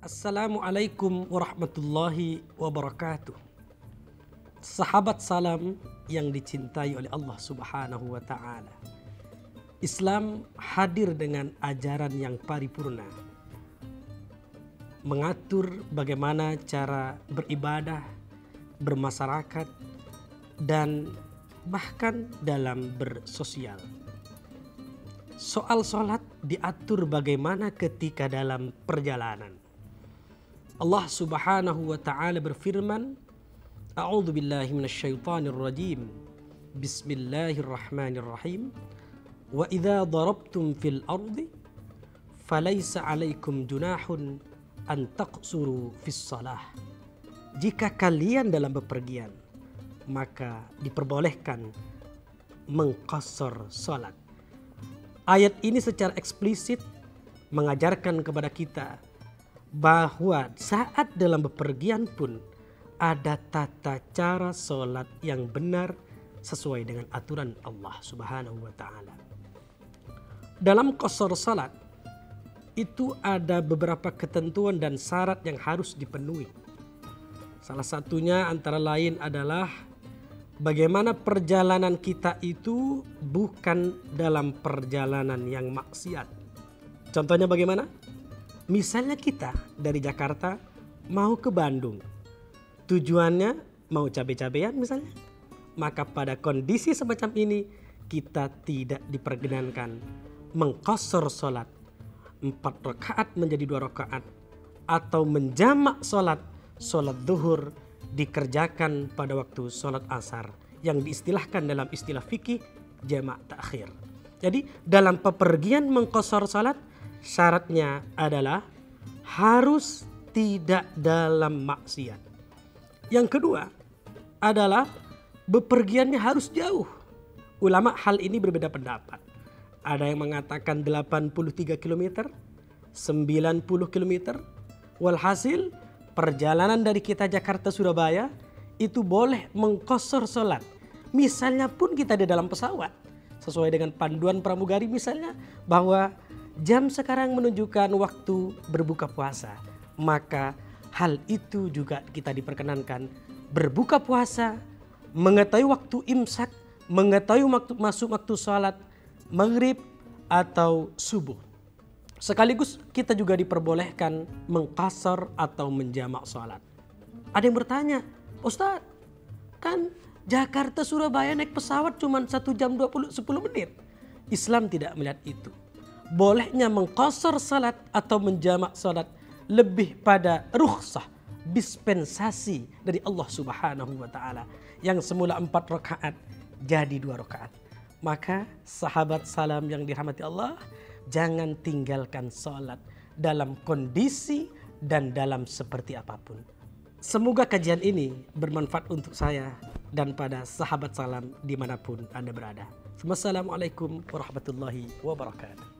Assalamualaikum warahmatullahi wabarakatuh. Sahabat salam yang dicintai oleh Allah Subhanahu wa taala. Islam hadir dengan ajaran yang paripurna. Mengatur bagaimana cara beribadah, bermasyarakat dan bahkan dalam bersosial. Soal sholat diatur bagaimana ketika dalam perjalanan Allah Subhanahu wa taala berfirman, A'udzu billahi minasyaitonir rajim. Bismillahirrahmanirrahim. Wa idza darabtum fil ardi falaysa 'alaikum junahun an taqsuru fis salah. Jika kalian dalam bepergian, maka diperbolehkan mengqasar salat. Ayat ini secara eksplisit mengajarkan kepada kita bahwa saat dalam bepergian pun ada tata cara sholat yang benar sesuai dengan aturan Allah Subhanahu wa taala. Dalam kosor salat itu ada beberapa ketentuan dan syarat yang harus dipenuhi. Salah satunya antara lain adalah bagaimana perjalanan kita itu bukan dalam perjalanan yang maksiat. Contohnya bagaimana? Misalnya kita dari Jakarta mau ke Bandung. Tujuannya mau cabai-cabean misalnya. Maka pada kondisi semacam ini kita tidak diperkenankan mengkosor sholat. Empat rakaat menjadi dua rakaat. Atau menjamak sholat. Sholat duhur dikerjakan pada waktu sholat asar. Yang diistilahkan dalam istilah fikih jamak takhir. Jadi dalam pepergian mengkosor sholat syaratnya adalah harus tidak dalam maksiat. Yang kedua adalah bepergiannya harus jauh. Ulama hal ini berbeda pendapat. Ada yang mengatakan 83 km, 90 km. Walhasil perjalanan dari kita Jakarta Surabaya itu boleh mengkosor sholat. Misalnya pun kita di dalam pesawat. Sesuai dengan panduan pramugari misalnya bahwa jam sekarang menunjukkan waktu berbuka puasa, maka hal itu juga kita diperkenankan berbuka puasa, mengetahui waktu imsak, mengetahui waktu masuk waktu sholat maghrib atau subuh. Sekaligus kita juga diperbolehkan mengkasar atau menjamak sholat. Ada yang bertanya, Ustadz kan Jakarta Surabaya naik pesawat cuma satu jam 20 10 menit. Islam tidak melihat itu bolehnya mengkosor salat atau menjamak salat lebih pada rukhsah dispensasi dari Allah Subhanahu wa taala yang semula empat rakaat jadi dua rakaat. Maka sahabat salam yang dirahmati Allah jangan tinggalkan salat dalam kondisi dan dalam seperti apa pun. Semoga kajian ini bermanfaat untuk saya dan pada sahabat salam di mana pun Anda berada. Wassalamualaikum warahmatullahi wabarakatuh.